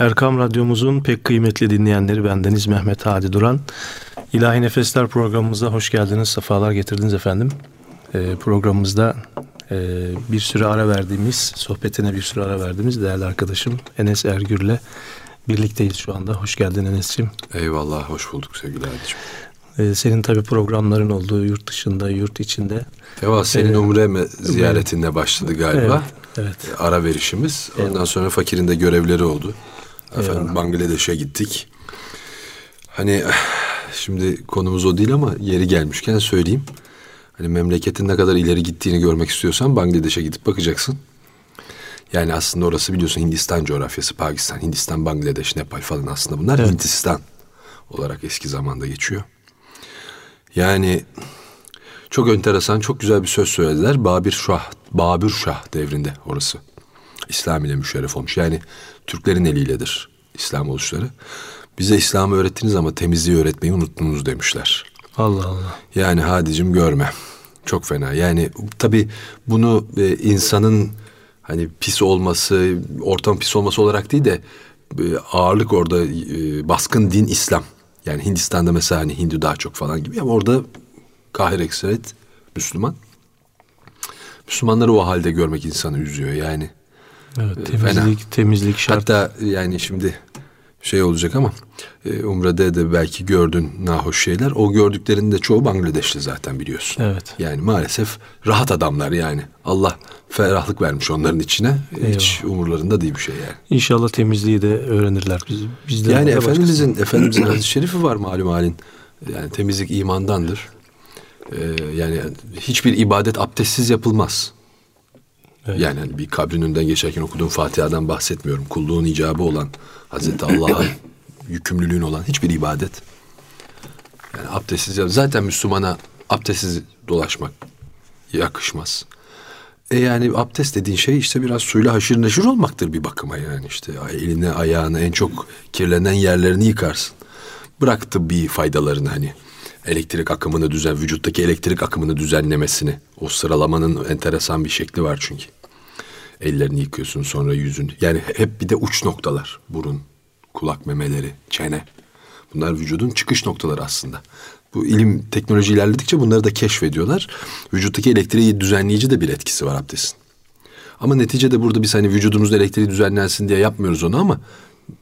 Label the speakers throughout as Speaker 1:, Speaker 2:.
Speaker 1: Erkam Radyomuzun pek kıymetli dinleyenleri bendeniz Mehmet Hadi Duran. İlahi Nefesler programımıza hoş geldiniz, sefalar getirdiniz efendim. Ee, programımızda e, bir süre ara verdiğimiz, sohbetine bir süre ara verdiğimiz değerli arkadaşım Enes Ergür'le birlikteyiz şu anda. Hoş geldin Enes'ciğim.
Speaker 2: Eyvallah, hoş bulduk sevgili Hadi'ciğim.
Speaker 1: Ee, senin tabi programların olduğu yurt dışında, yurt içinde.
Speaker 2: Teva senin ee, umre ziyaretinle başladı galiba.
Speaker 1: Evet, evet.
Speaker 2: Ara verişimiz. Ondan evet. sonra fakirin de görevleri oldu. Efendim. Bangladeş'e gittik. Hani şimdi konumuz o değil ama yeri gelmişken söyleyeyim. Hani memleketin ne kadar ileri gittiğini görmek istiyorsan Bangladeş'e gidip bakacaksın. Yani aslında orası biliyorsun Hindistan coğrafyası, Pakistan, Hindistan, Bangladeş, Nepal falan aslında bunlar evet. Hindistan olarak eski zamanda geçiyor. Yani çok enteresan, çok güzel bir söz söylediler. Babir Şah, Babür Şah devrinde orası. İslam ile müşerref olmuş. Yani Türklerin eliyledir İslam oluşları. Bize İslam'ı öğrettiniz ama temizliği öğretmeyi unuttunuz demişler.
Speaker 1: Allah Allah.
Speaker 2: Yani hadicim görme. Çok fena. Yani tabii bunu e, insanın hani pis olması, ortam pis olması olarak değil de e, ağırlık orada e, baskın din İslam. Yani Hindistan'da mesela hani Hindu daha çok falan gibi ama orada kahir ekserit Müslüman. Müslümanları o halde görmek insanı üzüyor yani.
Speaker 1: Evet, ee, temizlik, fena. temizlik şart.
Speaker 2: Hatta yani şimdi şey olacak ama e, Umre'de de belki gördün nahoş şeyler. O gördüklerinin de çoğu Bangladeşli zaten biliyorsun.
Speaker 1: Evet.
Speaker 2: Yani maalesef rahat adamlar yani. Allah ferahlık vermiş onların içine. Eyvallah. Hiç umurlarında değil bir şey yani.
Speaker 1: İnşallah temizliği de öğrenirler. Biz,
Speaker 2: bizden yani Efendimizin, başkasın. Efendimizin hadis şerifi var malum halin. Yani temizlik imandandır. Ee, yani hiçbir ibadet abdestsiz yapılmaz. Evet. Yani hani bir kabrin önünden geçerken okuduğun Fatiha'dan bahsetmiyorum. Kulluğun icabı olan Hazreti Allah'a yükümlülüğün olan hiçbir ibadet. Yani abdestsiz zaten Müslümana abdestsiz dolaşmak yakışmaz. E yani abdest dediğin şey işte biraz suyla haşır neşir olmaktır bir bakıma yani işte eline ayağını en çok kirlenen yerlerini yıkarsın. Bıraktı bir faydalarını hani elektrik akımını düzen vücuttaki elektrik akımını düzenlemesini o sıralamanın enteresan bir şekli var çünkü. Ellerini yıkıyorsun sonra yüzün. Yani hep bir de uç noktalar. Burun, kulak memeleri, çene. Bunlar vücudun çıkış noktaları aslında. Bu ilim teknoloji ilerledikçe bunları da keşfediyorlar. Vücuttaki elektriği düzenleyici de bir etkisi var abdestin. Ama neticede burada biz hani vücudumuzda elektriği düzenlensin diye yapmıyoruz onu ama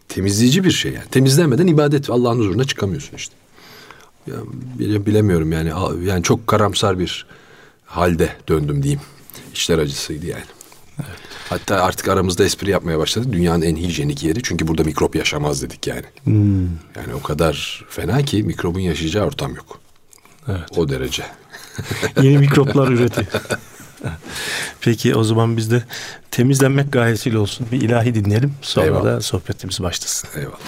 Speaker 2: temizleyici bir şey yani. Temizlenmeden ibadet Allah'ın huzuruna çıkamıyorsun işte. Ya, bilemiyorum yani yani çok karamsar bir halde döndüm diyeyim. İşler acısıydı yani. Evet. Hatta artık aramızda espri yapmaya başladık. Dünyanın en hijyenik yeri çünkü burada mikrop yaşamaz dedik yani. Hmm. Yani o kadar fena ki mikrobun yaşayacağı ortam yok. Evet. O derece.
Speaker 1: Yeni mikroplar üretiyor. Peki o zaman biz de temizlenmek gayesiyle olsun. Bir ilahi dinleyelim. Sonra Eyvallah. da sohbetimiz başlasın.
Speaker 2: Eyvallah.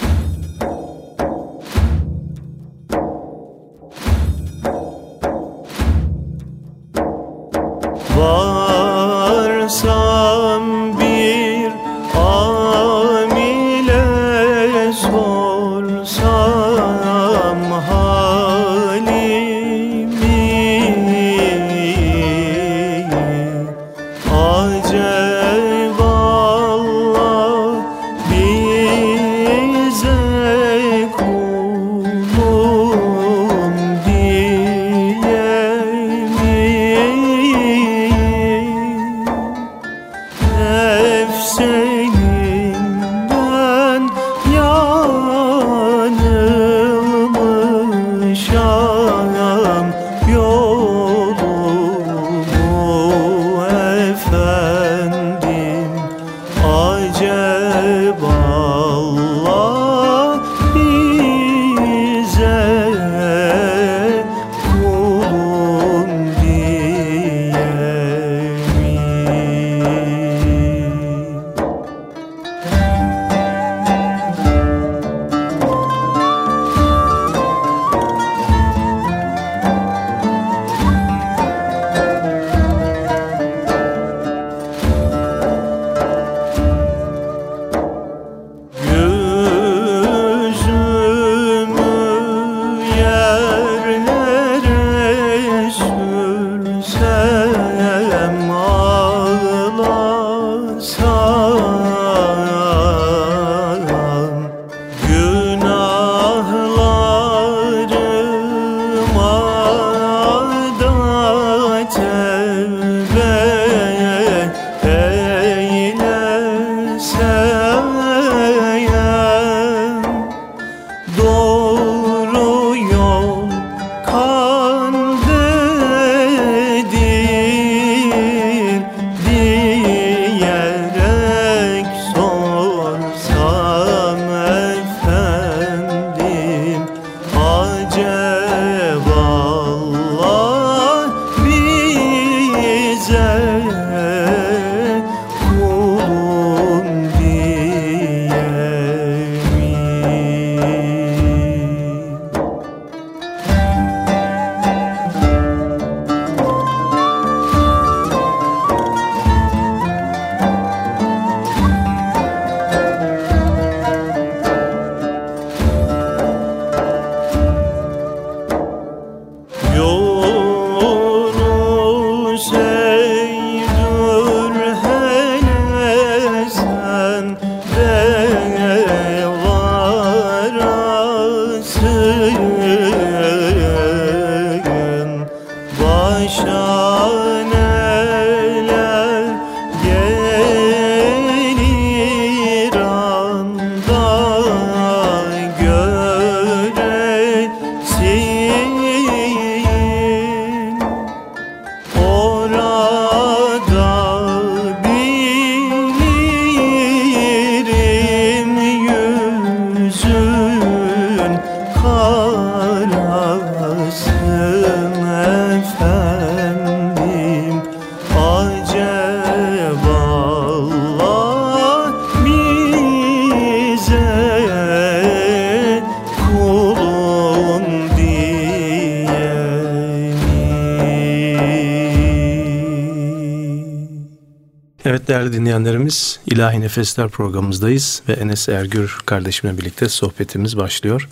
Speaker 1: Değerli dinleyenlerimiz İlahi Nefesler programımızdayız ve Enes Ergür kardeşimle birlikte sohbetimiz başlıyor.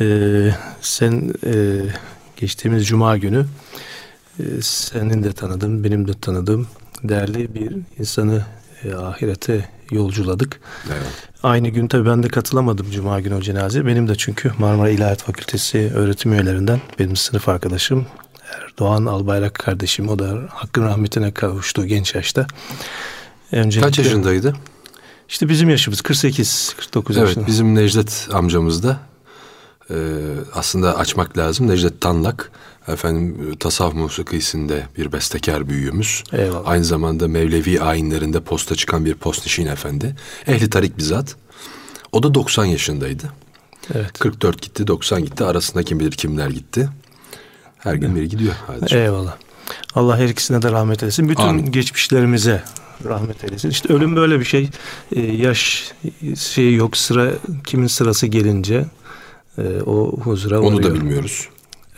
Speaker 1: Ee, sen e, geçtiğimiz cuma günü e, senin de tanıdığın, benim de tanıdığım değerli bir insanı e, ahirete yolculadık. Evet. Aynı gün tabii ben de katılamadım Cuma günü o cenaze. Benim de çünkü Marmara İlahiyat Fakültesi öğretim üyelerinden benim sınıf arkadaşım Erdoğan Albayrak kardeşim. O da hakkın rahmetine kavuştu genç yaşta.
Speaker 2: Öncelikle, Kaç yaşındaydı?
Speaker 1: İşte bizim yaşımız 48, 49
Speaker 2: evet,
Speaker 1: yaşında.
Speaker 2: Evet bizim Necdet amcamız da e, aslında açmak lazım. Necdet Tanlak efendim tasavvuf musikisinde bir bestekar büyüğümüz. Eyvallah. Aynı zamanda Mevlevi ayinlerinde posta çıkan bir postnişin efendi. Ehli tarik bizzat. O da 90 yaşındaydı. Evet. 44 gitti, 90 gitti. Arasında kim bilir kimler gitti. Her gün biri gidiyor.
Speaker 1: Hadi Eyvallah. Allah her ikisine de rahmet eylesin. Bütün Amin. geçmişlerimize rahmet eylesin. İşte ölüm böyle bir şey. Ee, yaş şey yok sıra kimin sırası gelince e, o huzura
Speaker 2: Onu varıyor. da bilmiyoruz.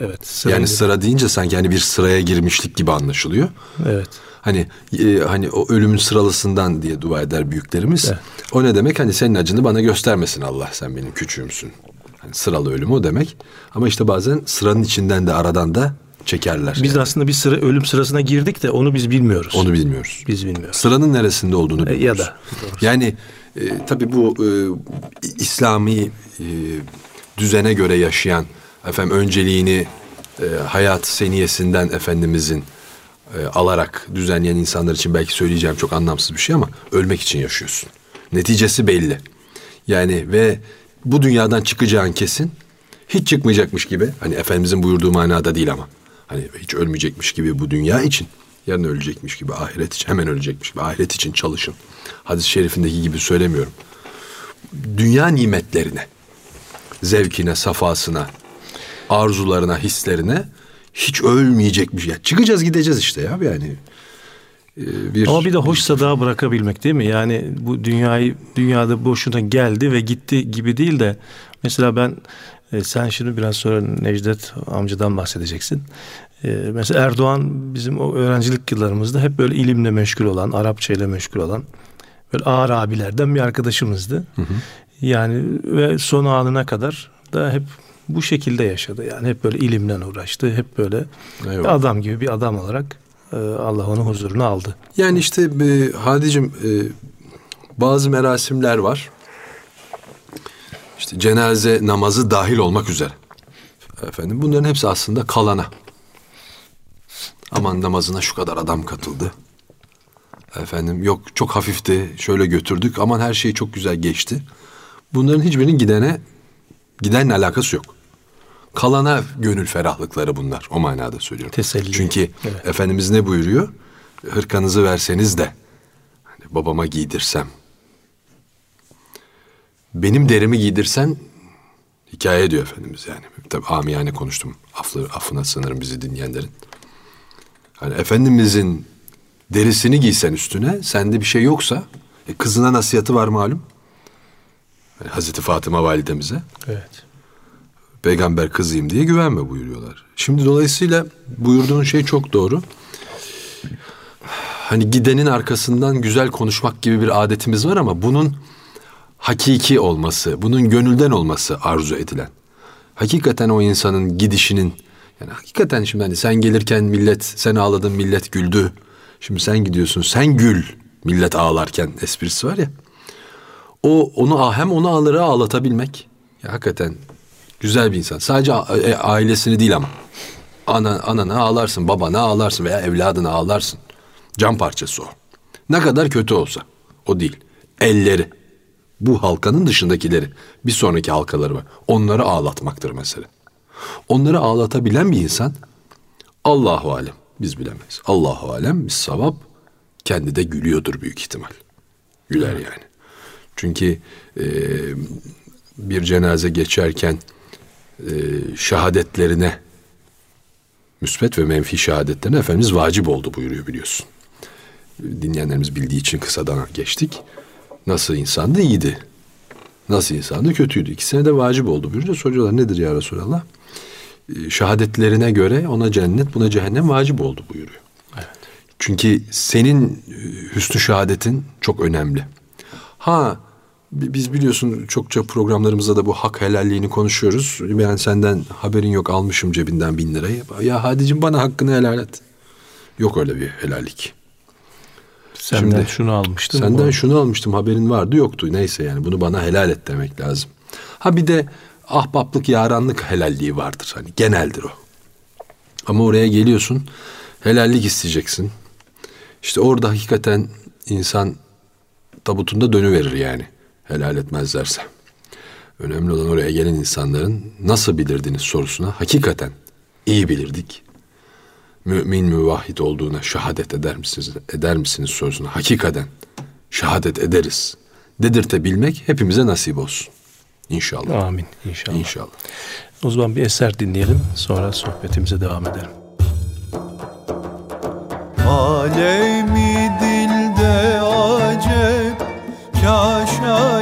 Speaker 1: Evet.
Speaker 2: Sıra yani gibi. sıra deyince sanki hani bir sıraya girmişlik gibi anlaşılıyor.
Speaker 1: Evet.
Speaker 2: Hani e, hani o ölümün sıralısından diye dua eder büyüklerimiz. Evet. O ne demek? Hani senin acını bana göstermesin Allah. Sen benim küçüğümsün. Hani sıralı ölüm o demek. Ama işte bazen sıranın içinden de aradan da çekerler.
Speaker 1: Biz
Speaker 2: yani.
Speaker 1: aslında bir sıra ölüm sırasına girdik de onu biz bilmiyoruz.
Speaker 2: Onu bilmiyoruz.
Speaker 1: Biz bilmiyoruz.
Speaker 2: Sıranın neresinde olduğunu bilmiyoruz.
Speaker 1: E, ya da.
Speaker 2: Doğrusu. Yani e, tabii bu e, İslami e, düzene göre yaşayan efendim önceliğini e, hayat seniyesinden efendimizin e, alarak düzenleyen insanlar için belki söyleyeceğim çok anlamsız bir şey ama ölmek için yaşıyorsun. Neticesi belli. Yani ve bu dünyadan çıkacağın kesin. Hiç çıkmayacakmış gibi. Hani Efendimizin buyurduğu manada değil ama. Hani hiç ölmeyecekmiş gibi bu dünya için. Yarın ölecekmiş gibi ahiret için. Hemen ölecekmiş gibi ahiret için çalışın. Hadis-i şerifindeki gibi söylemiyorum. Dünya nimetlerine, zevkine, safasına, arzularına, hislerine hiç ölmeyecekmiş. Ya çıkacağız gideceğiz işte ya yani.
Speaker 1: Ee, bir Ama bir de hoşsa daha bırakabilmek değil mi? Yani bu dünyayı dünyada boşuna geldi ve gitti gibi değil de mesela ben e, sen şimdi biraz sonra Necdet amcadan bahsedeceksin. E, mesela Erdoğan bizim o öğrencilik yıllarımızda hep böyle ilimle meşgul olan, Arapça ile meşgul olan böyle ağır abilerden bir arkadaşımızdı. Hı hı. Yani ve son anına kadar da hep bu şekilde yaşadı. Yani hep böyle ilimden uğraştı. Hep böyle Eyvallah. adam gibi bir adam olarak Allah onun huzurunu aldı.
Speaker 2: Yani işte e, Hadicim e, bazı merasimler var. İşte cenaze namazı dahil olmak üzere. Efendim bunların hepsi aslında kalana. Aman namazına şu kadar adam katıldı. Efendim yok çok hafifti şöyle götürdük aman her şey çok güzel geçti. Bunların hiçbirinin gidene gidenle alakası yok. Kalana gönül ferahlıkları bunlar. O manada söylüyorum.
Speaker 1: Teselli.
Speaker 2: Çünkü evet. Efendimiz ne buyuruyor? Hırkanızı verseniz de hani babama giydirsem. Benim derimi giydirsen hikaye diyor Efendimiz yani. Tabi amiyane konuştum. Affı, affına sınırım bizi dinleyenlerin. Hani Efendimizin derisini giysen üstüne sende bir şey yoksa e, kızına nasihatı var malum. Yani Hazreti Fatıma validemize.
Speaker 1: Evet
Speaker 2: peygamber kızıyım diye güvenme buyuruyorlar. Şimdi dolayısıyla buyurduğun şey çok doğru. Hani gidenin arkasından güzel konuşmak gibi bir adetimiz var ama bunun hakiki olması, bunun gönülden olması arzu edilen. Hakikaten o insanın gidişinin yani hakikaten şimdi hani sen gelirken millet sen ağladın millet güldü. Şimdi sen gidiyorsun sen gül millet ağlarken esprisi var ya. O onu hem onu ağları ağlatabilmek. Ya hakikaten Güzel bir insan. Sadece e, ailesini değil ama. Ana, anana ağlarsın, babana ağlarsın veya evladına ağlarsın. Can parçası o. Ne kadar kötü olsa. O değil. Elleri. Bu halkanın dışındakileri. Bir sonraki halkaları var. Onları ağlatmaktır mesela. Onları ağlatabilen bir insan Allahu alem. Biz bilemeyiz. Allahu alem biz savap kendi de gülüyordur büyük ihtimal. Güler yani. Çünkü e, bir cenaze geçerken e, şehadetlerine müsbet ve menfi şehadetlerine Efendimiz vacip oldu buyuruyor biliyorsun. Dinleyenlerimiz bildiği için kısadan geçtik. Nasıl insandı iyiydi. Nasıl insandı kötüydü. İkisine de vacip oldu buyurunca soruyorlar nedir ya Resulallah? E, şehadetlerine göre ona cennet buna cehennem vacip oldu buyuruyor. Evet. Çünkü senin e, hüsnü şehadetin çok önemli. Ha biz biliyorsun çokça programlarımızda da bu hak helalliğini konuşuyoruz. Ben senden haberin yok almışım cebinden bin lirayı. Ya hadicim bana hakkını helal et. Yok öyle bir helallik.
Speaker 1: Senden Şimdi, şunu almıştım.
Speaker 2: Senden şunu almıştım haberin vardı yoktu. Neyse yani bunu bana helal et demek lazım. Ha bir de ahbaplık yaranlık helalliği vardır. Hani geneldir o. Ama oraya geliyorsun helallik isteyeceksin. İşte orada hakikaten insan tabutunda dönüverir yani helal etmezlerse. Önemli olan oraya gelen insanların nasıl bilirdiniz sorusuna hakikaten iyi bilirdik. Mümin müvahhid olduğuna şehadet eder misiniz, eder misiniz sorusuna hakikaten şehadet ederiz. Dedirtebilmek hepimize nasip olsun. İnşallah.
Speaker 1: Amin. İnşallah.
Speaker 2: İnşallah.
Speaker 1: O zaman bir eser dinleyelim. Sonra sohbetimize devam edelim.
Speaker 3: Alemi dilde acep Kaşanemiz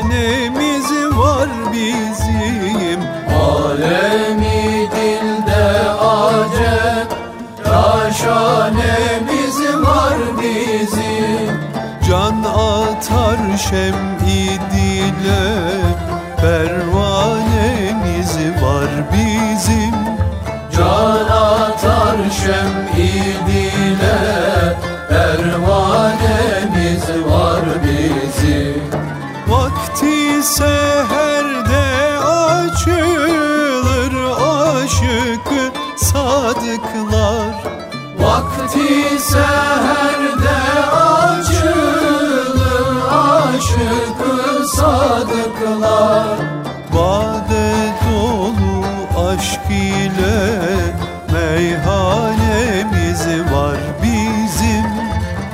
Speaker 3: atar şem-i dile Pervanemiz var bizim.
Speaker 4: Can atar şem-i dile Pervanemiz var bizim.
Speaker 3: Vakti seherde açılır aşık sadıklar.
Speaker 4: Vakti seherde açılır sadıklar.
Speaker 3: Bade dolu aşk ile meyhanemiz var bizim.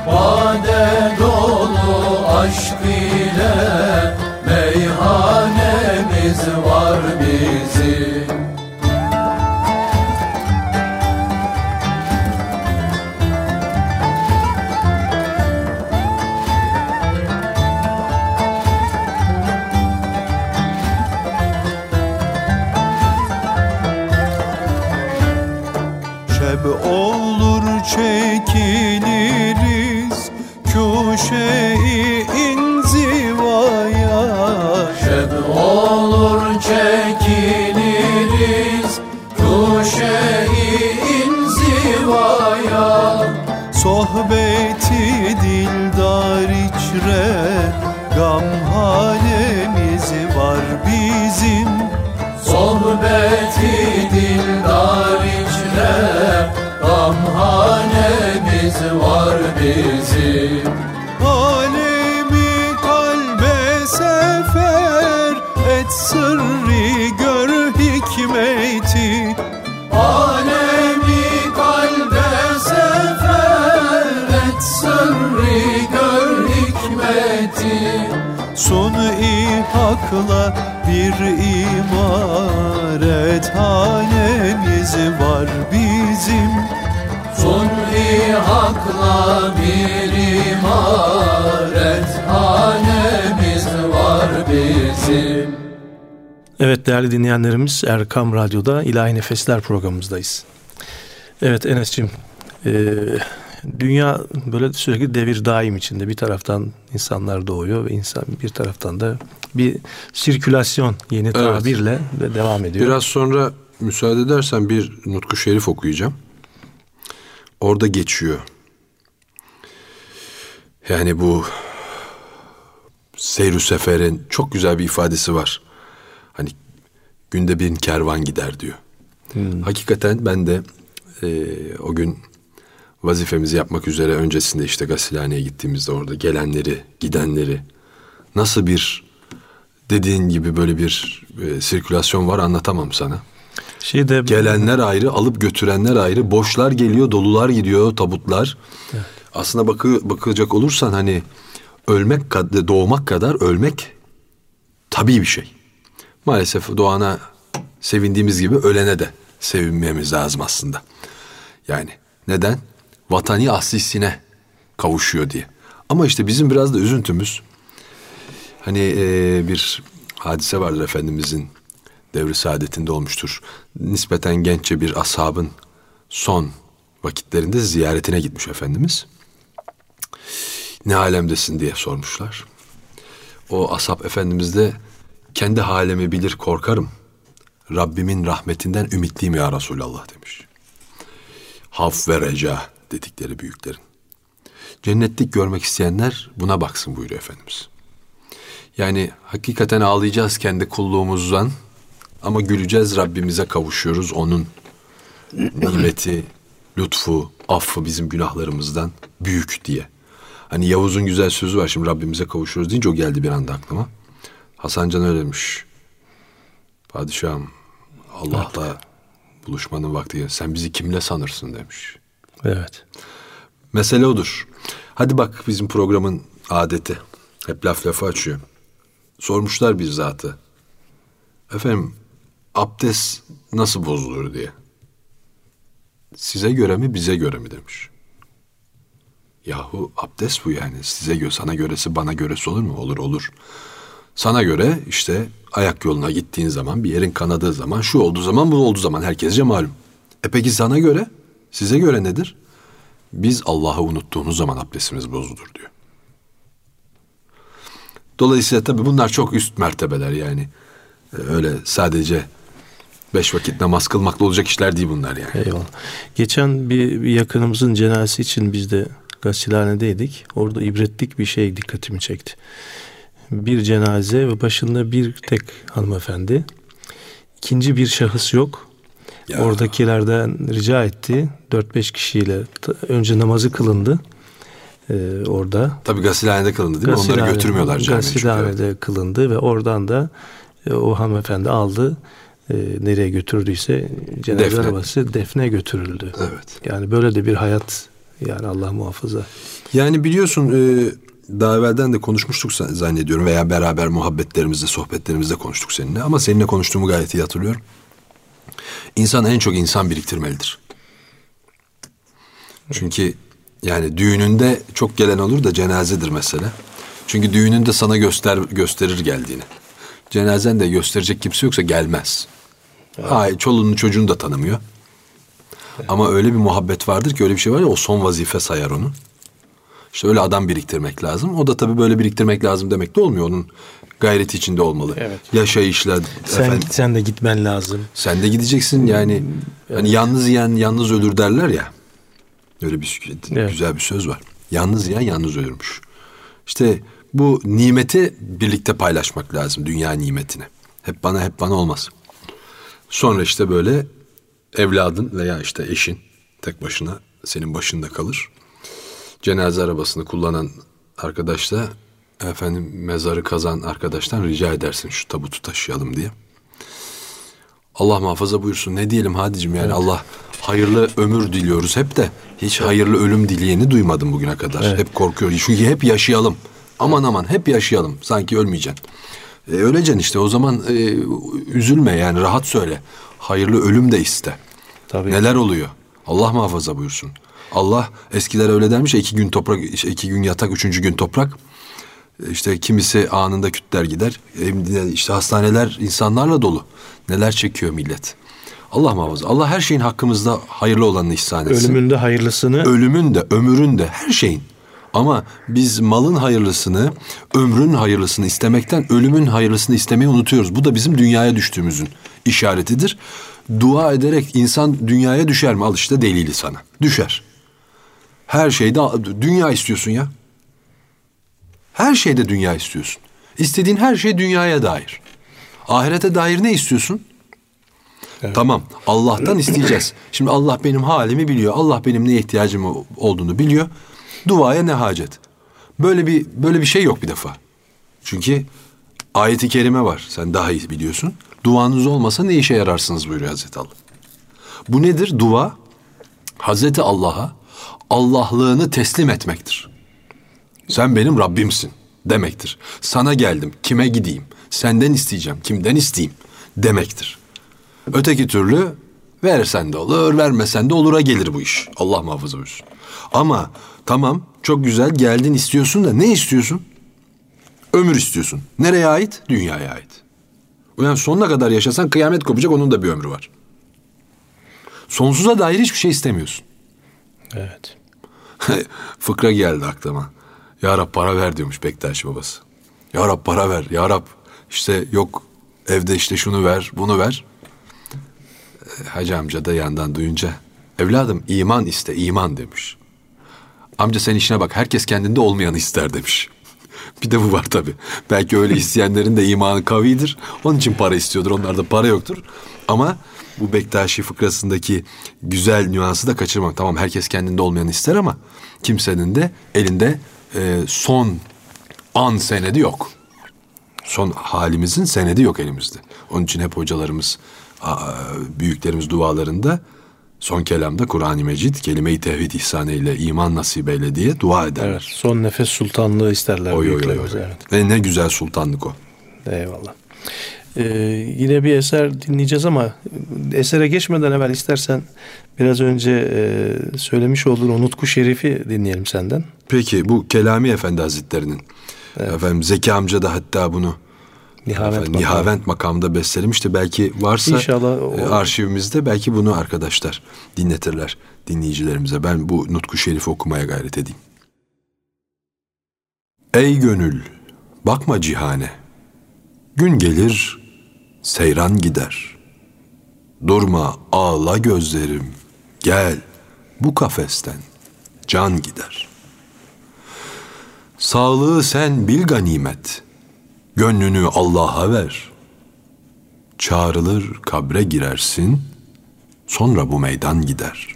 Speaker 4: Bade dolu aşk ile meyhanemiz var
Speaker 3: sırrı gör hikmeti.
Speaker 4: Alemi kalbe sefer et sırrı gör hikmeti.
Speaker 3: Sun-i hakla bir imaret hanemiz var bizim.
Speaker 4: Sun-i hakla bir imaret hanemiz var bizim
Speaker 1: Evet değerli dinleyenlerimiz Erkam Radyo'da İlahi Nefesler programımızdayız. Evet Enes'cim e, dünya böyle sürekli devir daim içinde bir taraftan insanlar doğuyor ve insan bir taraftan da bir sirkülasyon yeni tabirle ve devam ediyor.
Speaker 2: Biraz sonra müsaade edersen bir Nutku Şerif okuyacağım. Orada geçiyor. Yani bu seyru seferin çok güzel bir ifadesi var. Günde bin kervan gider diyor.
Speaker 1: Hmm.
Speaker 2: Hakikaten ben de e, o gün vazifemizi yapmak üzere öncesinde işte gasilhaneye gittiğimizde orada gelenleri, gidenleri nasıl bir dediğin gibi böyle bir e, sirkülasyon var anlatamam sana.
Speaker 1: Şeyde
Speaker 2: Gelenler ayrı, alıp götürenler ayrı. Boşlar geliyor, dolular gidiyor, tabutlar. Aslında bakı, bakacak olursan hani ölmek kadar, doğmak kadar ölmek tabii bir şey. Maalesef doğana sevindiğimiz gibi ölene de sevinmemiz lazım aslında. Yani neden? Vatani aslisine kavuşuyor diye. Ama işte bizim biraz da üzüntümüz hani e, bir hadise vardır Efendimizin devri saadetinde olmuştur. Nispeten genççe bir ashabın son vakitlerinde ziyaretine gitmiş Efendimiz. Ne alemdesin diye sormuşlar. O Asap Efendimiz de kendi halimi bilir korkarım. Rabbimin rahmetinden ümitliyim ya Resulallah demiş. Haf ve reca dedikleri büyüklerin. Cennetlik görmek isteyenler buna baksın buyuruyor Efendimiz. Yani hakikaten ağlayacağız kendi kulluğumuzdan ama güleceğiz Rabbimize kavuşuyoruz onun nimeti, lütfu, affı bizim günahlarımızdan büyük diye. Hani Yavuz'un güzel sözü var şimdi Rabbimize kavuşuyoruz deyince o geldi bir anda aklıma. Hasan Can öyle demiş. Padişahım Allah'la buluşmanın vakti. Sen bizi kimle sanırsın demiş.
Speaker 1: Evet.
Speaker 2: Mesele odur. Hadi bak bizim programın adeti. Hep laf lafı açıyor. Sormuşlar bir zatı. Efendim abdest nasıl bozulur diye. Size göre mi bize göre mi demiş. Yahu abdest bu yani. Size göre sana göresi bana göresi olur mu? Olur olur. Sana göre işte ayak yoluna gittiğin zaman bir yerin kanadığı zaman şu olduğu zaman bu olduğu zaman herkesce malum. E peki sana göre size göre nedir? Biz Allah'ı unuttuğumuz zaman abdestimiz bozulur diyor. Dolayısıyla tabii bunlar çok üst mertebeler yani. Ee, Öyle sadece beş vakit namaz kılmakla olacak işler değil bunlar yani.
Speaker 1: Eyvallah. Geçen bir, bir yakınımızın cenazesi için biz de gasilhanedeydik. Orada ibretlik bir şey dikkatimi çekti. Bir cenaze ve başında bir tek hanımefendi. İkinci bir şahıs yok.
Speaker 2: Ya.
Speaker 1: Oradakilerden rica etti. 4-5 kişiyle önce namazı kılındı. Ee, orada.
Speaker 2: Tabii gasilhanede kılındı değil mi? Onları götürmüyorlar camiye.
Speaker 1: Gasilhanede kılındı ve oradan da e, o hanımefendi aldı. E, nereye götürdüyse cenaze
Speaker 2: Defne.
Speaker 1: arabası defne götürüldü.
Speaker 2: Evet.
Speaker 1: Yani böyle de bir hayat yani Allah muhafaza.
Speaker 2: Yani biliyorsun e, daha evvelden de konuşmuştuk zannediyorum veya beraber muhabbetlerimizde, sohbetlerimizde konuştuk seninle. Ama seninle konuştuğumu gayet iyi hatırlıyorum. İnsan en çok insan biriktirmelidir. Çünkü yani düğününde çok gelen olur da cenazedir mesela. Çünkü düğününde sana göster gösterir geldiğini. Cenazen de gösterecek kimse yoksa gelmez. Ay, çoluğunu çocuğunu da tanımıyor. Ama öyle bir muhabbet vardır ki öyle bir şey var ya o son vazife sayar onu. İşte öyle adam biriktirmek lazım. O da tabii böyle biriktirmek lazım demek de olmuyor. Onun gayreti içinde olmalı.
Speaker 1: Evet.
Speaker 2: Yaşayışla
Speaker 1: Sen
Speaker 2: efendim.
Speaker 1: sen de gitmen lazım.
Speaker 2: Sen de gideceksin yani. Hani yalnız yiyen yalnız ölür derler ya. Öyle bir
Speaker 1: Evet.
Speaker 2: güzel bir söz var. Yalnız yiyen yalnız ölürmüş. İşte bu nimeti birlikte paylaşmak lazım. Dünya nimetini. Hep bana hep bana olmaz. Sonra işte böyle evladın veya işte eşin tek başına senin başında kalır. Cenaze arabasını kullanan arkadaş da efendim mezarı kazan arkadaştan rica edersin şu tabutu taşıyalım diye. Allah muhafaza buyursun. Ne diyelim hadicim yani Allah hayırlı ömür diliyoruz hep de hiç hayırlı ölüm dileyeni duymadım bugüne kadar. Hep korkuyor. Çünkü hep yaşayalım. Aman aman hep yaşayalım. Sanki ölmeyeceksin. E, öleceksin işte o zaman e, üzülme yani rahat söyle. Hayırlı ölüm de iste.
Speaker 1: Tabii.
Speaker 2: Neler oluyor? Allah muhafaza buyursun. Allah eskiler öyle dermiş ya iki gün toprak, iki gün yatak, üçüncü gün toprak. İşte kimisi anında kütler gider. Hem işte hastaneler insanlarla dolu. Neler çekiyor millet. Allah muhafaza. Allah her şeyin hakkımızda hayırlı olanını ihsan etsin.
Speaker 1: Ölümünde hayırlısını
Speaker 2: Ölümün de, ömrün de, her şeyin. Ama biz malın hayırlısını, ömrün hayırlısını istemekten ölümün hayırlısını istemeyi unutuyoruz. Bu da bizim dünyaya düştüğümüzün işaretidir. Dua ederek insan dünyaya düşer mi? Al işte delili sana. Düşer. Her şeyde dünya istiyorsun ya. Her şeyde dünya istiyorsun. İstediğin her şey dünyaya dair. Ahirete dair ne istiyorsun? Tamam. Allah'tan isteyeceğiz. Şimdi Allah benim halimi biliyor. Allah benim neye ihtiyacım olduğunu biliyor. Duaya ne hacet? Böyle bir böyle bir şey yok bir defa. Çünkü ayeti kerime var. Sen daha iyi biliyorsun. Duanız olmasa ne işe yararsınız buyuruyor Hazreti Allah. Bu nedir? Dua Hazreti Allah'a Allahlığını teslim etmektir. Sen benim Rabbimsin demektir. Sana geldim, kime gideyim? Senden isteyeceğim, kimden isteyeyim demektir. Öteki türlü verirsen de olur, vermesen de olura gelir bu iş. Allah muhafaza buyursun. Ama tamam çok güzel geldin istiyorsun da ne istiyorsun? Ömür istiyorsun. Nereye ait? Dünyaya ait. Yani sonuna kadar yaşasan kıyamet kopacak onun da bir ömrü var. Sonsuza dair hiçbir şey istemiyorsun.
Speaker 1: Evet.
Speaker 2: Fıkra geldi aklıma. Ya Rab para ver diyormuş Bektaş babası. Ya Rab para ver. Ya Rab işte yok evde işte şunu ver bunu ver. E, Hacı amca da yandan duyunca evladım iman iste iman demiş. Amca sen işine bak herkes kendinde olmayanı ister demiş. Bir de bu var tabi. Belki öyle isteyenlerin de imanı kavidir. Onun için para istiyordur. Onlarda para yoktur. Ama bu Bektaşi fıkrasındaki güzel nüansı da kaçırmak. Tamam herkes kendinde olmayanı ister ama kimsenin de elinde e, son an senedi yok. Son halimizin senedi yok elimizde. Onun için hep hocalarımız, büyüklerimiz dualarında son kelamda Kur'an-ı Mecid kelime-i tevhid ihsan eyle, iman nasip eyle diye dua ederler.
Speaker 1: Evet. Son nefes sultanlığı isterler
Speaker 2: Oy oy oy. oy.
Speaker 1: Evet.
Speaker 2: Ve ne güzel sultanlık o.
Speaker 1: Eyvallah. Ee, yine bir eser dinleyeceğiz ama esere geçmeden evvel istersen biraz önce e, söylemiş olduğun o Nutku Şerif'i dinleyelim senden.
Speaker 2: Peki bu Kelami Efendi Hazretleri'nin efendim Zeki amca da hatta bunu
Speaker 1: Nihavent
Speaker 2: efendim,
Speaker 1: makamı.
Speaker 2: Nihavent makamında bestelemişti. Belki varsa
Speaker 1: İnşallah o-
Speaker 2: e, arşivimizde belki bunu arkadaşlar dinletirler dinleyicilerimize. Ben bu Nutku Şerif'i okumaya gayret edeyim. Ey gönül bakma cihane Gün gelir seyran gider. Durma ağla gözlerim Gel bu kafesten can gider. Sağlığı sen bil ganimet Gönlünü Allah'a ver. Çağrılır kabre girersin Sonra bu meydan gider.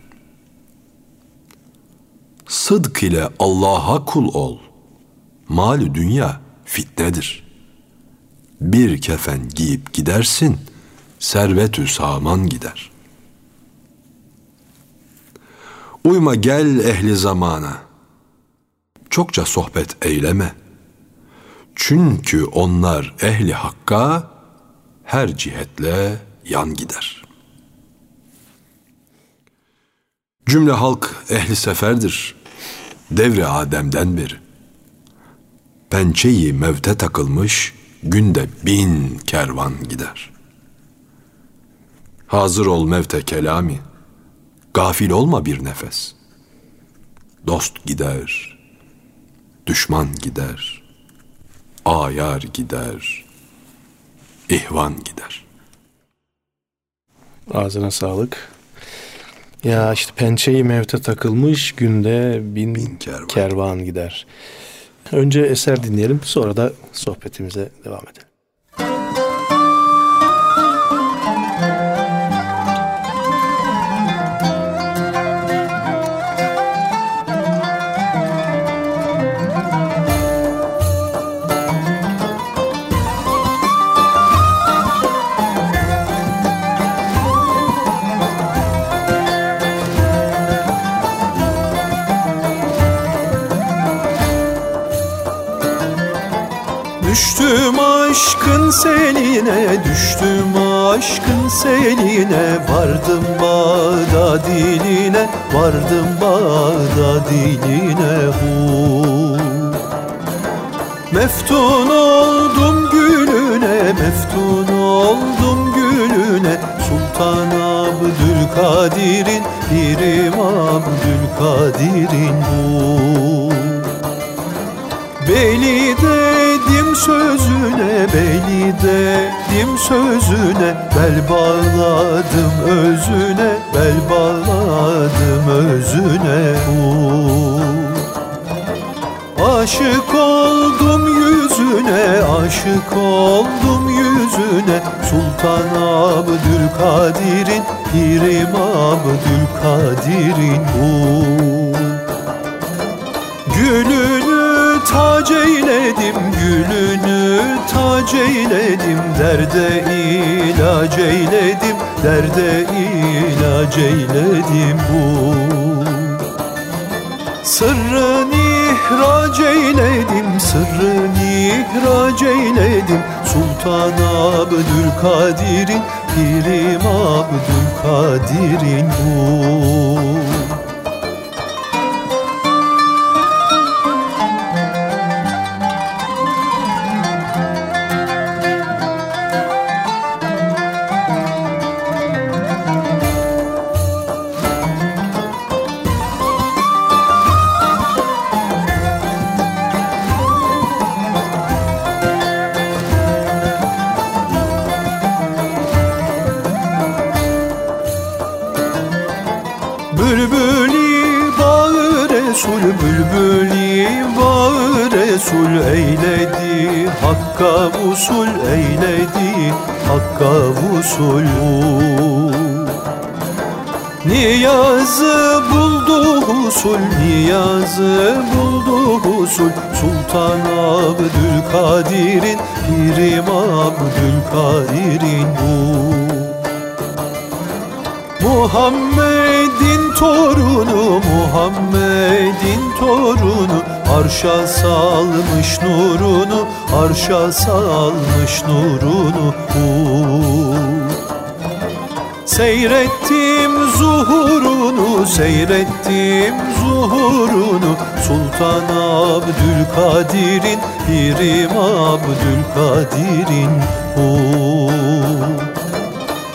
Speaker 2: Sıdk ile Allah'a kul ol. Malü dünya fitnedir. Bir kefen giyip gidersin, servetü saman gider. Uyma gel ehli zamana, çokça sohbet eyleme. Çünkü onlar ehli hakka her cihetle yan gider. Cümle halk ehli seferdir, devri Adem'den beri pençeyi mevte takılmış günde bin kervan gider. Hazır ol mevte kelami, gafil olma bir nefes. Dost gider, düşman gider, ayar gider, ihvan gider.
Speaker 1: Ağzına sağlık. Ya işte pençeyi mevte takılmış günde bin,
Speaker 2: Bin kervan.
Speaker 1: kervan gider. Önce eser dinleyelim sonra da sohbetimize devam edelim.
Speaker 3: Seline, düştüm aşkın seline Vardım bağda diline, vardım bağda diline hu Meftun oldum gülüne, meftun oldum gülüne Sultan Abdülkadir'in, Pirim Abdülkadir'in bu Beli dedim sözüne, beli dedim sözüne? Bel bağladım özüne, bel bağladım özüne. Uh. Aşık oldum yüzüne, aşık oldum yüzüne. Sultan Abdülkadir'in, Pirim Abdülkadir'in. Bu Gülünü tac eyledim, gülünü tac eyledim Derde ilaç eyledim, derde ilaç eyledim bu. Sırrını ihraç eyledim, sırrını ihraç eyledim Sultan Abdülkadir'in, Pirim Abdülkadir'in bu Hakka usul eyledi Hakka usul Niyazı buldu husul Niyazı buldu husul. Sultan Abdülkadir'in Pirim Abdülkadir'in bu. Muhammed'in torunu Muhammed'in torunu Arşa salmış nurunu Arşa salmış nurunu uh. Seyrettim zuhurunu, seyrettim zuhurunu Sultan Abdülkadir'in, Pirim Abdülkadir'in uh.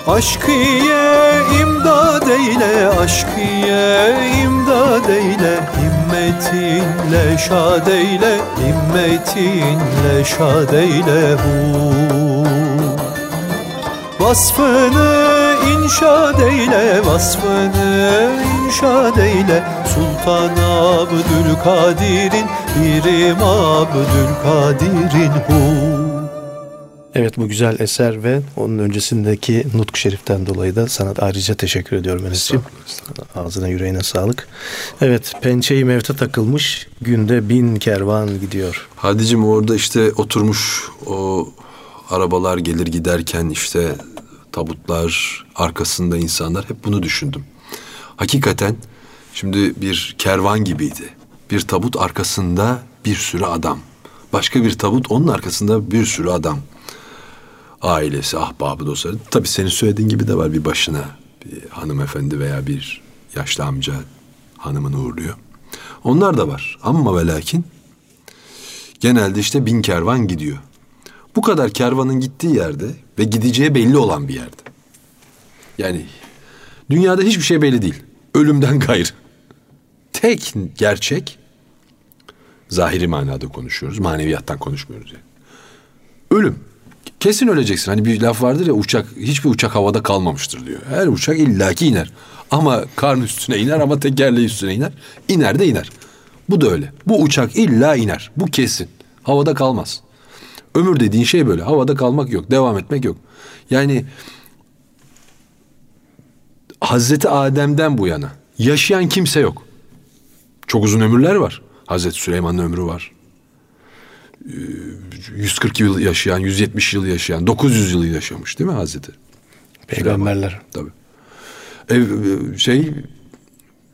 Speaker 3: Aşkıye imdad eyle, aşkıye imdad eyle Himmetinle şad eyle, himmetinle şad eyle hu. Vasfını inşa eyle, vasfını inşa eyle Sultan Abdülkadir'in, Pirim Abdülkadir'in hu.
Speaker 1: Evet bu güzel eser ve onun öncesindeki Nutku Şerif'ten dolayı da sana ayrıca teşekkür ediyorum Enes'ciğim. Ağzına yüreğine sağlık. Evet pençeyi mevte takılmış günde bin kervan gidiyor.
Speaker 2: Hadicim orada işte oturmuş o arabalar gelir giderken işte tabutlar arkasında insanlar hep bunu düşündüm. Hakikaten şimdi bir kervan gibiydi. Bir tabut arkasında bir sürü adam. Başka bir tabut onun arkasında bir sürü adam ailesi, ahbabı, dostları. Tabii senin söylediğin gibi de var bir başına bir hanımefendi veya bir yaşlı amca hanımını uğurluyor. Onlar da var ama ve lakin genelde işte bin kervan gidiyor. Bu kadar kervanın gittiği yerde ve gideceği belli olan bir yerde. Yani dünyada hiçbir şey belli değil. Ölümden gayrı. Tek gerçek zahiri manada konuşuyoruz. Maneviyattan konuşmuyoruz yani. Ölüm. Kesin öleceksin. Hani bir laf vardır ya uçak hiçbir uçak havada kalmamıştır diyor. Her uçak illaki iner. Ama karn üstüne iner ama tekerleği üstüne iner. İner de iner. Bu da öyle. Bu uçak illa iner. Bu kesin. Havada kalmaz. Ömür dediğin şey böyle. Havada kalmak yok. Devam etmek yok. Yani Hazreti Adem'den bu yana yaşayan kimse yok. Çok uzun ömürler var. Hazreti Süleyman'ın ömrü var. 140 yıl yaşayan, 170 yıl yaşayan, 900 yıl yaşamış değil mi Hazreti?
Speaker 1: Peygamberler.
Speaker 2: Tabii. Ev, şey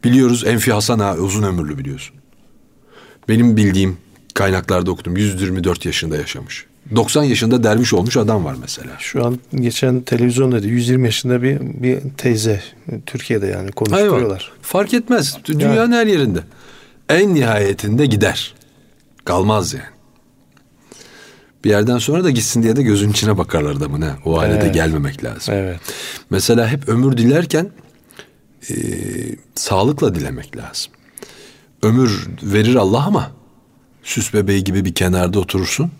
Speaker 2: biliyoruz Enfi Hasan Ağa uzun ömürlü biliyorsun. Benim bildiğim kaynaklarda okudum 124 yaşında yaşamış. 90 yaşında derviş olmuş adam var mesela.
Speaker 1: Şu an geçen televizyonda da 120 yaşında bir bir teyze Türkiye'de yani konuşturuyorlar.
Speaker 2: Hayır, fark etmez. Dünyanın her yerinde. En nihayetinde gider. Kalmaz yani. Bir yerden sonra da gitsin diye de gözün içine bakarlar adamın ha. O hale
Speaker 1: Evet.
Speaker 2: de gelmemek lazım.
Speaker 1: Evet.
Speaker 2: Mesela hep ömür dilerken e, sağlıkla dilemek lazım. Ömür verir Allah ama süs bebeği gibi bir kenarda oturursun.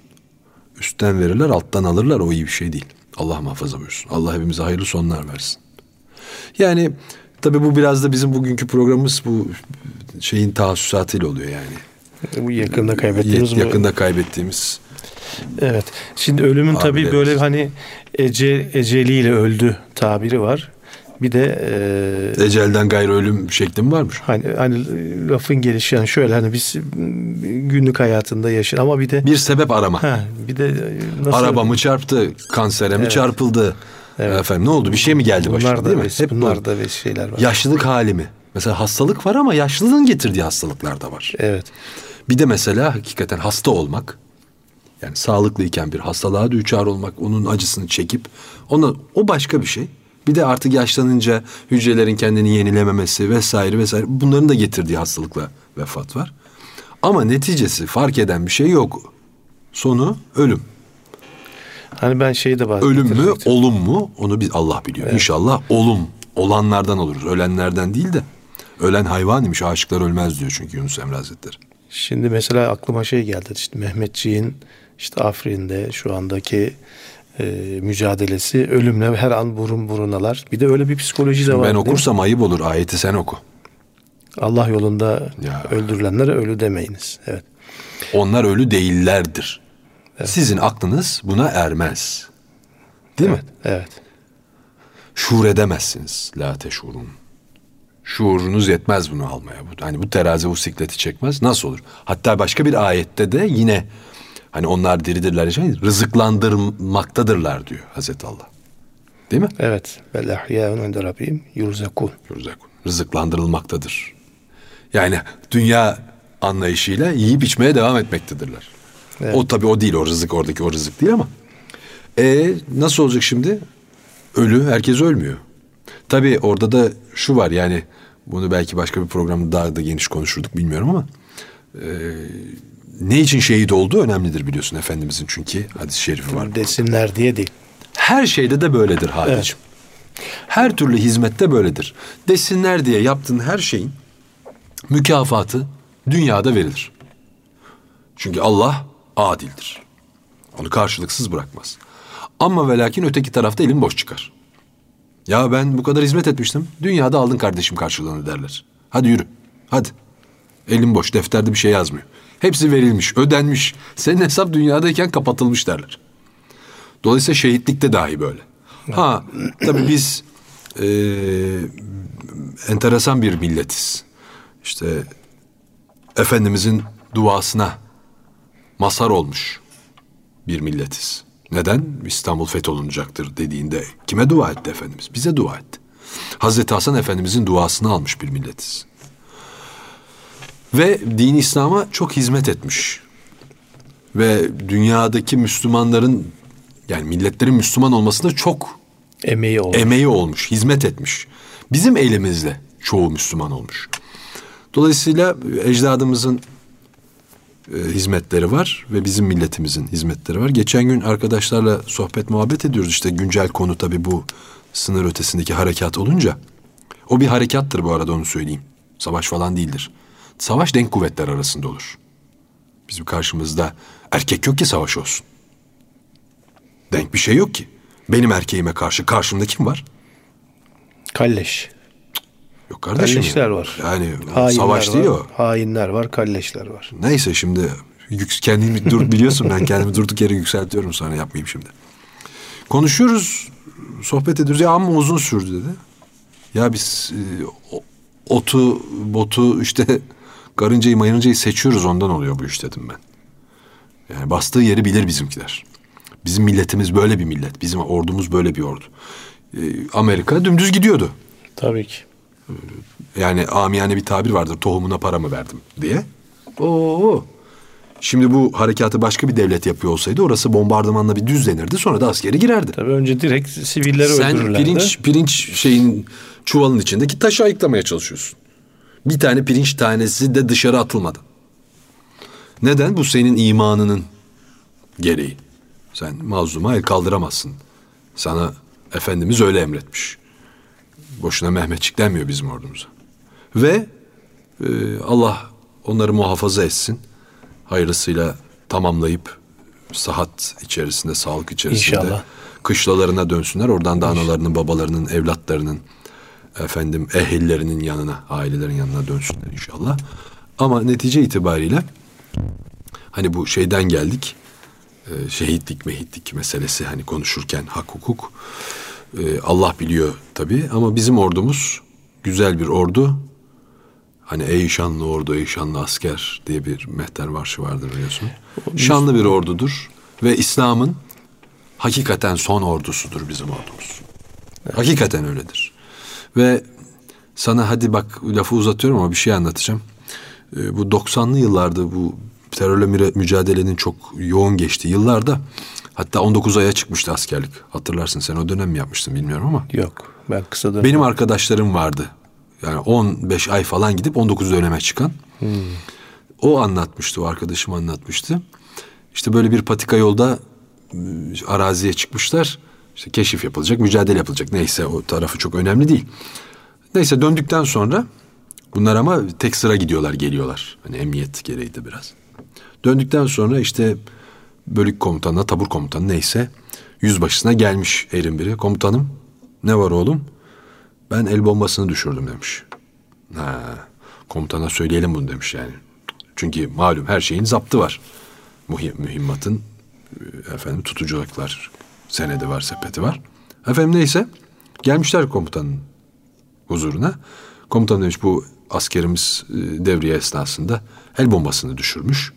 Speaker 2: Üstten verirler alttan alırlar o iyi bir şey değil. Allah muhafaza buyursun. Allah hepimize hayırlı sonlar versin. Yani tabii bu biraz da bizim bugünkü programımız bu şeyin tahsisatıyla oluyor yani.
Speaker 1: Bu yakında kaybettiğimiz bu-
Speaker 2: Yakında kaybettiğimiz
Speaker 1: Evet. Şimdi ölümün tabii böyle hani ece, eceliyle öldü tabiri var. Bir de e,
Speaker 2: ecelden gayrı ölüm şekli mi varmış?
Speaker 1: hani hani lafın gelişi yani şöyle hani biz günlük hayatında yaşar ama bir de
Speaker 2: Bir sebep arama.
Speaker 1: ha, bir de nasıl
Speaker 2: Araba mı çarptı, kansere mi
Speaker 1: Evet.
Speaker 2: çarpıldı?
Speaker 1: Evet.
Speaker 2: Efendim ne oldu? Bir şey mi geldi
Speaker 1: bunlar
Speaker 2: başına
Speaker 1: da
Speaker 2: değil mi?
Speaker 1: ves-
Speaker 2: Hep
Speaker 1: bunlar
Speaker 2: bu.
Speaker 1: da şeyler var.
Speaker 2: Yaşlılık hali mi? Mesela hastalık var ama yaşlılığın getirdiği hastalıklar da var.
Speaker 1: Evet.
Speaker 2: Bir de mesela hakikaten hasta olmak. Yani sağlıklıyken bir hastalığa düçar olmak, onun acısını çekip ona o başka bir şey. Bir de artık yaşlanınca hücrelerin kendini yenilememesi vesaire vesaire bunların da getirdiği hastalıkla vefat var. Ama neticesi fark eden bir şey yok. Sonu ölüm.
Speaker 1: Hani ben şeyi de bahsettim.
Speaker 2: Ölüm mü, olum mu? Onu biz Allah biliyor. İnşallah olum. Olanlardan oluruz. Ölenlerden değil de. Ölen hayvan imiş. Aşıklar ölmez diyor çünkü Yunus Emre Hazretleri.
Speaker 1: Şimdi mesela aklıma şey geldi işte Mehmetçiğin işte Afrin'de şu andaki e, mücadelesi ölümle her an burun burunalar. Bir de öyle bir psikoloji de var.
Speaker 2: ben okursam ayıp olur. Ayeti sen oku.
Speaker 1: Allah yolunda
Speaker 2: Ya.
Speaker 1: öldürülenlere ölü demeyiniz. Evet.
Speaker 2: Onlar ölü değillerdir. Sizin aklınız buna ermez. Değil mi?
Speaker 1: Evet.
Speaker 2: Şuur edemezsiniz. La teşurun. Şuurunuz yetmez bunu almaya. Hani bu terazi bu sikleti çekmez. Nasıl olur? Hatta başka bir ayette de yine hani onlar diridirler, şey, rızıklandırmaktadırlar diyor Hazreti Allah. Değil mi?
Speaker 1: Evet. Vel ahyâun inde rabbihim yurzakûn.
Speaker 2: Yurzakun. Rızıklandırılmaktadır. Yani dünya anlayışıyla yiyip içmeye devam etmektedirler.
Speaker 1: Evet.
Speaker 2: O tabii o değil o rızık oradaki o rızık değil ama. E nasıl olacak şimdi? Ölü herkes ölmüyor. Tabii orada da şu var yani bunu belki başka bir programda daha da geniş konuşurduk bilmiyorum ama e, ne için şehit olduğu önemlidir biliyorsun Efendimizin çünkü hadis-i şerifi var.
Speaker 1: Desinler diye değil.
Speaker 2: Her şeyde de böyledir Hadicim. Her türlü hizmette böyledir. Desinler diye yaptığın her şeyin mükafatı dünyada verilir. Çünkü Allah adildir. Onu karşılıksız bırakmaz. Ama ve lakin öteki tarafta elin boş çıkar. Ya ben bu kadar hizmet etmiştim. Dünyada aldın kardeşim karşılığını derler. Hadi yürü. Hadi. Elin boş. Defterde bir şey yazmıyor. Hepsi verilmiş, ödenmiş. Senin hesap dünyadayken kapatılmış derler. Dolayısıyla şehitlikte dahi böyle. Ha tabii biz e, enteresan bir milletiz. İşte Efendimizin duasına mazhar olmuş bir milletiz. Neden? İstanbul fetholunacaktır dediğinde kime dua etti Efendimiz? Bize dua etti. Hazreti Hasan Efendimizin duasını almış bir milletiz. Ve din İslam'a çok hizmet etmiş. Ve dünyadaki Müslümanların yani milletlerin Müslüman olmasında çok
Speaker 1: Emeği olmuş.
Speaker 2: emeği olmuş, hizmet etmiş. Bizim elimizde çoğu Müslüman olmuş. Dolayısıyla ecdadımızın e, hizmetleri var ve bizim milletimizin hizmetleri var. Geçen gün arkadaşlarla sohbet muhabbet ediyoruz. İşte güncel konu tabii bu sınır ötesindeki harekat olunca. O bir harekattır bu arada onu söyleyeyim. Savaş falan değildir. Savaş denk kuvvetler arasında olur. Bizim karşımızda erkek yok ki savaş olsun. Denk bir şey yok ki. Benim erkeğime karşı karşımda kim var?
Speaker 1: Kalleş.
Speaker 2: Yok kardeşim.
Speaker 1: Kalleşler
Speaker 2: ya.
Speaker 1: var.
Speaker 2: Yani
Speaker 1: Hainler
Speaker 2: savaş
Speaker 1: var,
Speaker 2: değil o.
Speaker 1: Hainler var, kalleşler var.
Speaker 2: Neyse şimdi kendimi dur biliyorsun ben kendimi durduk yere yükseltiyorum sonra yapmayayım şimdi. Konuşuyoruz, sohbet ediyoruz. Ya amma uzun sürdü dedi. Ya biz e, otu, botu işte karıncayı mayıncayı seçiyoruz ondan oluyor bu iş dedim ben. Yani bastığı yeri bilir bizimkiler. Bizim milletimiz böyle bir millet. Bizim ordumuz böyle bir ordu. E, Amerika dümdüz gidiyordu.
Speaker 1: Tabii ki.
Speaker 2: Yani amiyane bir tabir vardır. Tohumuna para mı verdim diye. Oo. Şimdi bu harekatı başka bir devlet yapıyor olsaydı orası bombardımanla bir düzlenirdi. Sonra da askeri girerdi.
Speaker 1: Tabii önce direkt sivilleri
Speaker 2: Sen
Speaker 1: öldürürlerdi.
Speaker 2: pirinç pirinç şeyin çuvalın içindeki taşı ayıklamaya çalışıyorsun. Bir tane pirinç tanesi de dışarı atılmadı. Neden? Bu senin imanının gereği. Sen mazluma el kaldıramazsın. Sana Efendimiz öyle emretmiş. Boşuna Mehmetçik denmiyor bizim ordumuza. Ve e, Allah onları muhafaza etsin. Hayırlısıyla tamamlayıp sıhhat içerisinde, sağlık içerisinde
Speaker 1: İnşallah.
Speaker 2: kışlalarına dönsünler. Oradan da analarının, babalarının, evlatlarının, efendim ehillerinin yanına, ailelerin yanına dönsünler inşallah. Ama netice itibariyle hani bu şeyden geldik. e, şehitlik, mehitlik meselesi hani konuşurken hak hukuk. e, Allah biliyor tabii ama bizim ordumuz güzel bir ordu. Hani ey şanlı ordu, ey şanlı asker diye bir mehter marşı vardır biliyorsun. Şanlı bir ordudur ve İslam'ın hakikaten son ordusudur bizim ordumuz. Hakikaten öyledir. Ve sana hadi bak lafı uzatıyorum ama bir şey anlatacağım. Ee, bu 90'lı yıllarda bu terörle mücadelenin çok yoğun geçtiği yıllarda hatta 19 aya çıkmıştı askerlik. Hatırlarsın sen o dönem mi yapmıştın bilmiyorum ama.
Speaker 1: Yok. Ben kısa dönem.
Speaker 2: Benim arkadaşlarım vardı. Yani 15 ay falan gidip 19 döneme çıkan. O anlatmıştı, o arkadaşım anlatmıştı. İşte böyle bir patika yolda e, araziye çıkmışlar. İşte keşif yapılacak, mücadele yapılacak. Neyse o tarafı çok önemli değil. Neyse döndükten sonra bunlar ama tek sıra gidiyorlar, geliyorlar. Hani emniyet gereği de biraz. Döndükten sonra işte bölük komutanına, tabur komutanı neyse yüzbaşısına gelmiş erin biri. Komutanım ne var oğlum? Ben el bombasını düşürdüm demiş. Ha. Komutana söyleyelim bunu demiş yani. Çünkü malum her şeyin zaptı var. Muhim, mühimmatın e, efendim tutuculuklar senedi var, sepeti var. Efendim neyse gelmişler komutanın huzuruna. Komutan demiş bu askerimiz e, devriye esnasında el bombasını düşürmüş.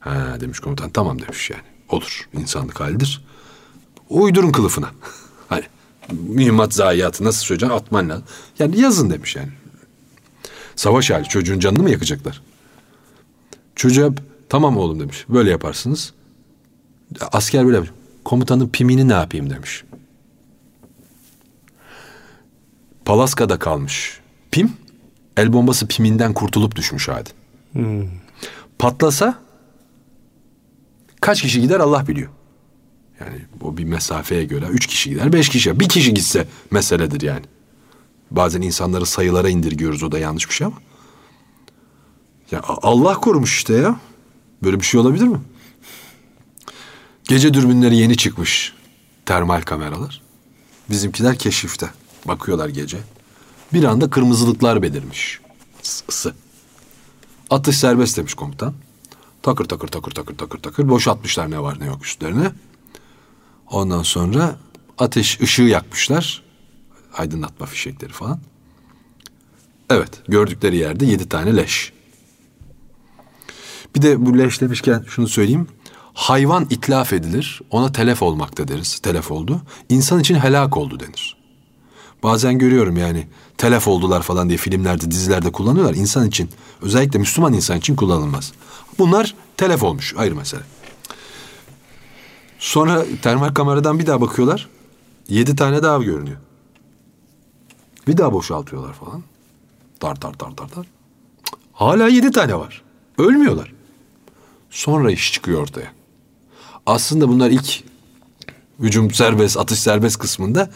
Speaker 2: Ha demiş komutan tamam demiş yani. Olur insanlık halidir. Uydurun kılıfına. hani mühimmat zayiatı nasıl söyleyeceksin atman lazım. Yani yazın demiş yani. Savaş hali çocuğun canını mı yakacaklar? Çocuğa tamam oğlum demiş. Böyle yaparsınız. Asker böyle demiş. Komutanın pimini ne yapayım demiş. Palaska'da kalmış. Pim, el bombası piminden kurtulup düşmüş hadi. Patlasa kaç kişi gider Allah biliyor. Yani o bir mesafeye göre üç kişi gider, beş kişi. Bir kişi gitse meseledir yani. Bazen insanları sayılara indirgiyoruz o da yanlış bir şey ama. Ya Allah korumuş işte ya. Böyle bir şey olabilir mi? Gece dürbünleri yeni çıkmış. Termal kameralar. Bizimkiler keşifte. Bakıyorlar gece. Bir anda kırmızılıklar belirmiş. Isı. Atış serbest demiş komutan. Takır takır takır takır takır takır boşaltmışlar ne var ne yok üstlerine. Ondan sonra ateş ışığı yakmışlar. Aydınlatma fişekleri falan. Evet gördükleri yerde yedi tane leş. Bir de bu leş demişken şunu söyleyeyim. Hayvan itlaf edilir. Ona telef olmakta deriz. Telef oldu. İnsan için helak oldu denir. Bazen görüyorum yani telef oldular falan diye filmlerde, dizilerde kullanıyorlar. İnsan için, özellikle Müslüman insan için kullanılmaz. Bunlar telef olmuş, ayrı mesele. Sonra termal kameradan bir daha bakıyorlar. Yedi tane daha görünüyor. Bir daha boşaltıyorlar falan. Tar tar tar tar tar. Hala yedi tane var. Ölmüyorlar. Sonra iş çıkıyor ortaya. Aslında bunlar ilk hücum serbest, atış serbest kısmında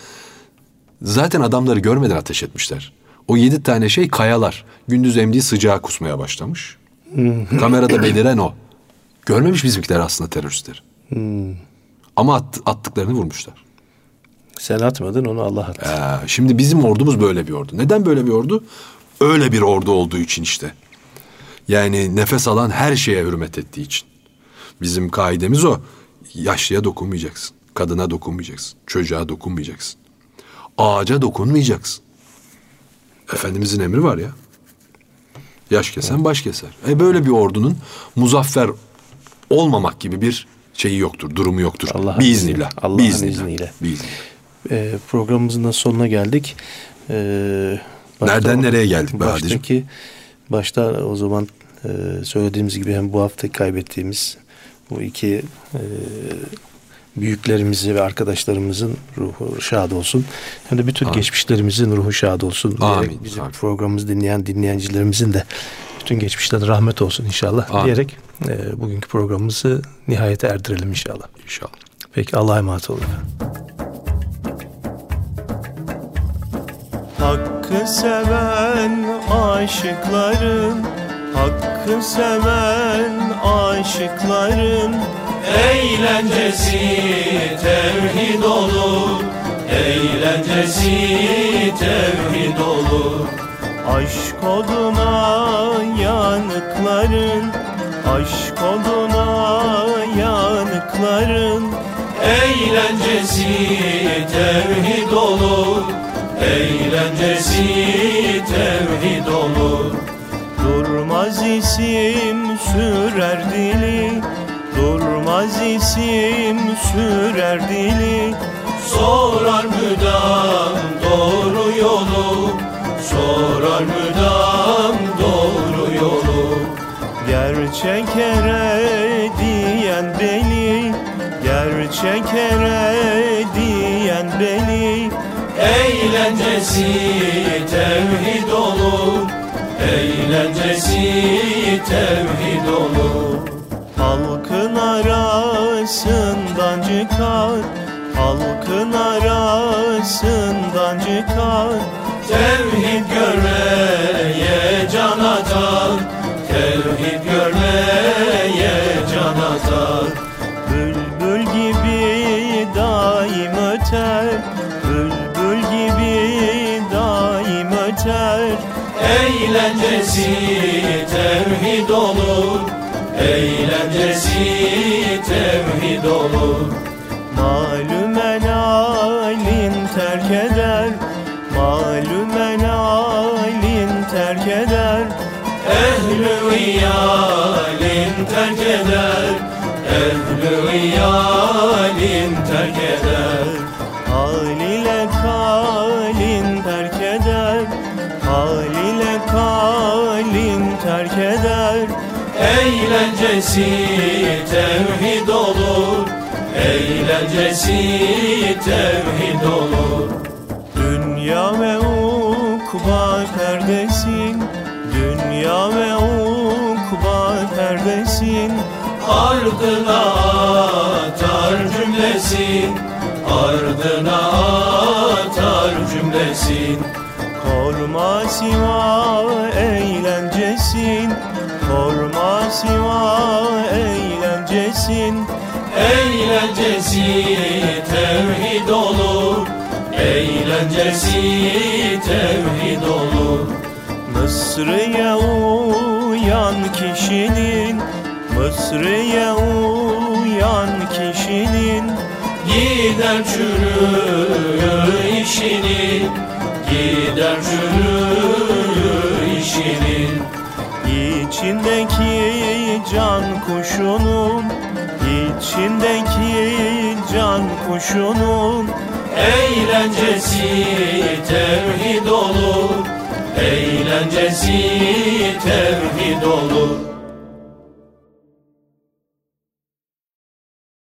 Speaker 2: zaten adamları görmeden ateş etmişler. O yedi tane şey kayalar. Gündüz emdiği sıcağı kusmaya başlamış. Kamerada beliren o. Görmemiş bizimkiler aslında teröristleri. Ama at, attıklarını vurmuşlar.
Speaker 1: Sen atmadın onu Allah attı.
Speaker 2: Ee, şimdi bizim ordumuz böyle bir ordu. Neden böyle bir ordu? Öyle bir ordu olduğu için işte. Yani nefes alan her şeye hürmet ettiği için. Bizim kaidemiz o. Yaşlıya dokunmayacaksın. Kadına dokunmayacaksın. Çocuğa dokunmayacaksın. Ağaca dokunmayacaksın. Efendimizin emri var ya. Yaş kesen baş keser. E böyle bir ordunun muzaffer olmamak gibi bir şeyi yoktur, durumu yoktur.
Speaker 1: Allah'ın
Speaker 2: Biiznillah.
Speaker 1: Allah'ın
Speaker 2: Biiznillah.
Speaker 1: izniyle.
Speaker 2: Biiznillah.
Speaker 1: Ee, programımızın da sonuna geldik. Ee,
Speaker 2: Nereden nereye geldik be?
Speaker 1: Baştaki, başta o zaman e, söylediğimiz gibi hem bu hafta kaybettiğimiz bu iki e, büyüklerimizi ve arkadaşlarımızın ruhu şad olsun. Hem de bütün
Speaker 2: Amin.
Speaker 1: geçmişlerimizin ruhu şad olsun.
Speaker 2: Amin.
Speaker 1: Diyerek bizim
Speaker 2: Amin.
Speaker 1: programımızı dinleyen dinleyicilerimizin de bütün geçmişlerine rahmet olsun inşallah
Speaker 2: Amin.
Speaker 1: diyerek e, bugünkü programımızı nihayete erdirelim inşallah.
Speaker 2: İnşallah.
Speaker 1: Peki Allah'a emanet olun.
Speaker 3: Hakkı seven aşıkların Hakkı seven aşıkların
Speaker 4: Eğlencesi tevhid olur. Eğlencesi tevhid olur.
Speaker 3: Aşk oduna yanıkların Aşk oduna yanıkların
Speaker 4: Eğlencesi tevhid olur. Eğlencesi tevhid olur
Speaker 3: Durmaz isim sürer dili. Durmaz isim sürer dili.
Speaker 4: Sorar müdam doğru yolu. Sorar müdam doğru yolu.
Speaker 3: Gerçek ere diyen beni Gerçek ere diyen beni
Speaker 4: Eğlencesi tevhid olur Eğlencesi tevhid olur.
Speaker 3: Halkın arasından çıkar. Halkın arasından çıkar.
Speaker 4: Tevhid görmeye can atar. Tevhid görmeye
Speaker 1: Eğlencesi tevhid olur. Eğlencesi tevhid olur.
Speaker 5: Malümen halin terk eder. Malümen halin terk eder.
Speaker 1: Ehlü iyalin terk eder. Ehlü iyalin terk eder.
Speaker 5: Hal ile kalin terk eder. Hal ile kalin terk eder.
Speaker 1: Eğlencesi tevhid olur. Eğlencesi tevhid olur.
Speaker 5: Dünya ve ukba perdesin. Dünya ve ukba perdesin.
Speaker 1: Ardına atar cümlesin. Ardına atar cümlesin.
Speaker 5: Korma siva eğlencesin eğlencesin
Speaker 1: Eğlencesi tevhid olur. Eğlencesi tevhid olur.
Speaker 5: Mısır'ya uyan kişinin Mısır'ya uyan kişinin.
Speaker 1: Gider çürür işini Gider çürür işini.
Speaker 5: İçindeki can kuşunun içindeki can kuşunun
Speaker 1: Eğlencesi tevhid olur. Eğlencesi tevhid olur